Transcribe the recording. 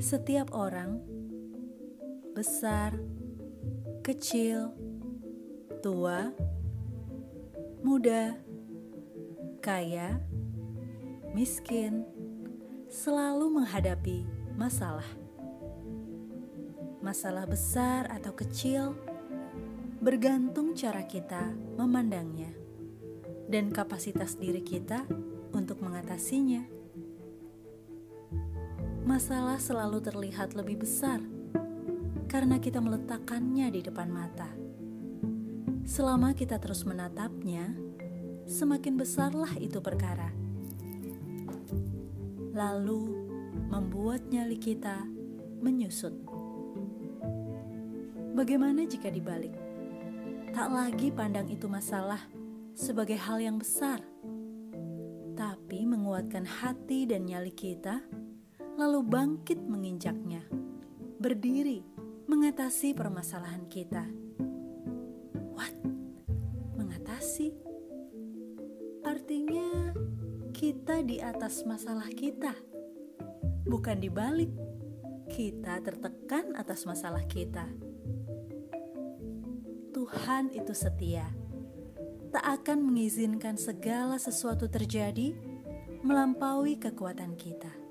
Setiap orang, besar, kecil, tua, muda, kaya, miskin, selalu menghadapi masalah. Masalah besar atau kecil bergantung cara kita memandangnya dan kapasitas diri kita untuk mengatasinya. Masalah selalu terlihat lebih besar karena kita meletakkannya di depan mata. Selama kita terus menatapnya, semakin besarlah itu perkara. Lalu membuat nyali kita menyusut. Bagaimana jika dibalik? Tak lagi pandang itu masalah sebagai hal yang besar, tapi menguatkan hati dan nyali kita, lalu bangkit menginjaknya, berdiri mengatasi permasalahan kita. What? Mengatasi? Artinya kita di atas masalah kita, bukan dibalik. Kita tertekan atas masalah kita. Tuhan itu setia tak akan mengizinkan segala sesuatu terjadi melampaui kekuatan kita.